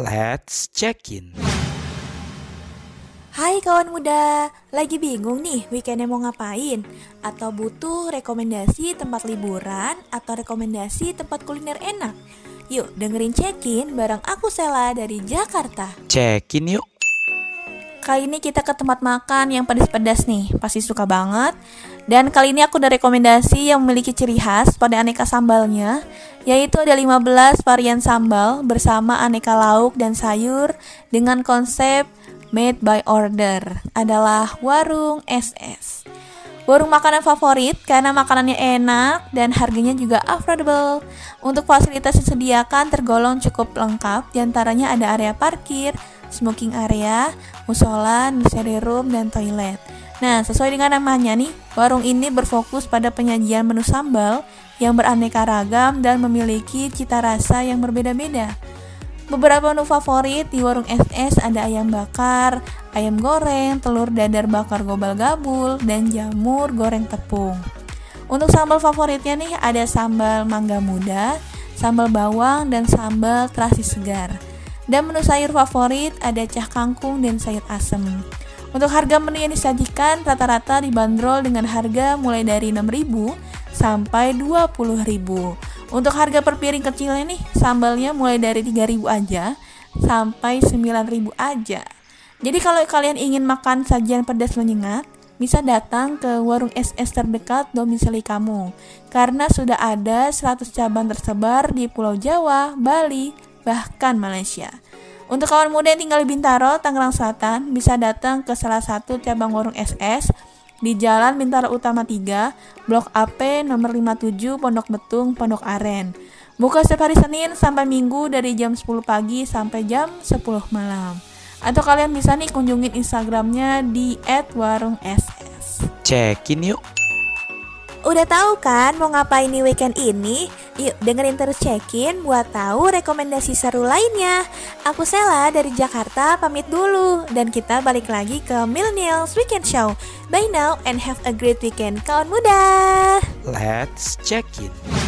Let's check in. Hai kawan muda, lagi bingung nih weekendnya mau ngapain? Atau butuh rekomendasi tempat liburan atau rekomendasi tempat kuliner enak? Yuk dengerin check-in bareng aku Sela dari Jakarta. Check in yuk. Kali ini kita ke tempat makan yang pedas-pedas nih, pasti suka banget. Dan kali ini aku ada rekomendasi yang memiliki ciri khas pada aneka sambalnya, yaitu ada 15 varian sambal bersama aneka lauk dan sayur dengan konsep made by order. Adalah Warung SS. Warung makanan favorit karena makanannya enak dan harganya juga affordable. Untuk fasilitas yang disediakan tergolong cukup lengkap, di antaranya ada area parkir, smoking area, musola, nursery room, dan toilet. Nah, sesuai dengan namanya nih, warung ini berfokus pada penyajian menu sambal yang beraneka ragam dan memiliki cita rasa yang berbeda-beda. Beberapa menu favorit di warung SS ada ayam bakar, ayam goreng, telur dadar bakar gobal gabul, dan jamur goreng tepung. Untuk sambal favoritnya nih ada sambal mangga muda, sambal bawang, dan sambal terasi segar. Dan menu sayur favorit ada cah kangkung dan sayur asem. Untuk harga menu yang disajikan rata-rata dibanderol dengan harga mulai dari 6.000 sampai 20.000. Untuk harga per piring kecilnya nih, sambalnya mulai dari 3000 aja sampai 9000 aja. Jadi kalau kalian ingin makan sajian pedas menyengat, bisa datang ke warung SS terdekat domisili kamu. Karena sudah ada 100 cabang tersebar di Pulau Jawa, Bali, bahkan Malaysia. Untuk kawan muda yang tinggal di Bintaro, Tangerang Selatan, bisa datang ke salah satu cabang warung SS di Jalan Bintaro Utama 3, Blok AP nomor 57 Pondok Betung, Pondok Aren. Buka setiap hari Senin sampai Minggu dari jam 10 pagi sampai jam 10 malam. Atau kalian bisa nih kunjungin Instagramnya di @warungss. Check-in yuk. Udah tahu kan mau ngapain nih weekend ini? Yuk dengerin terus check-in buat tahu rekomendasi seru lainnya. Aku Sela dari Jakarta pamit dulu dan kita balik lagi ke Millennials Weekend Show. Bye now and have a great weekend kawan muda. Let's check in.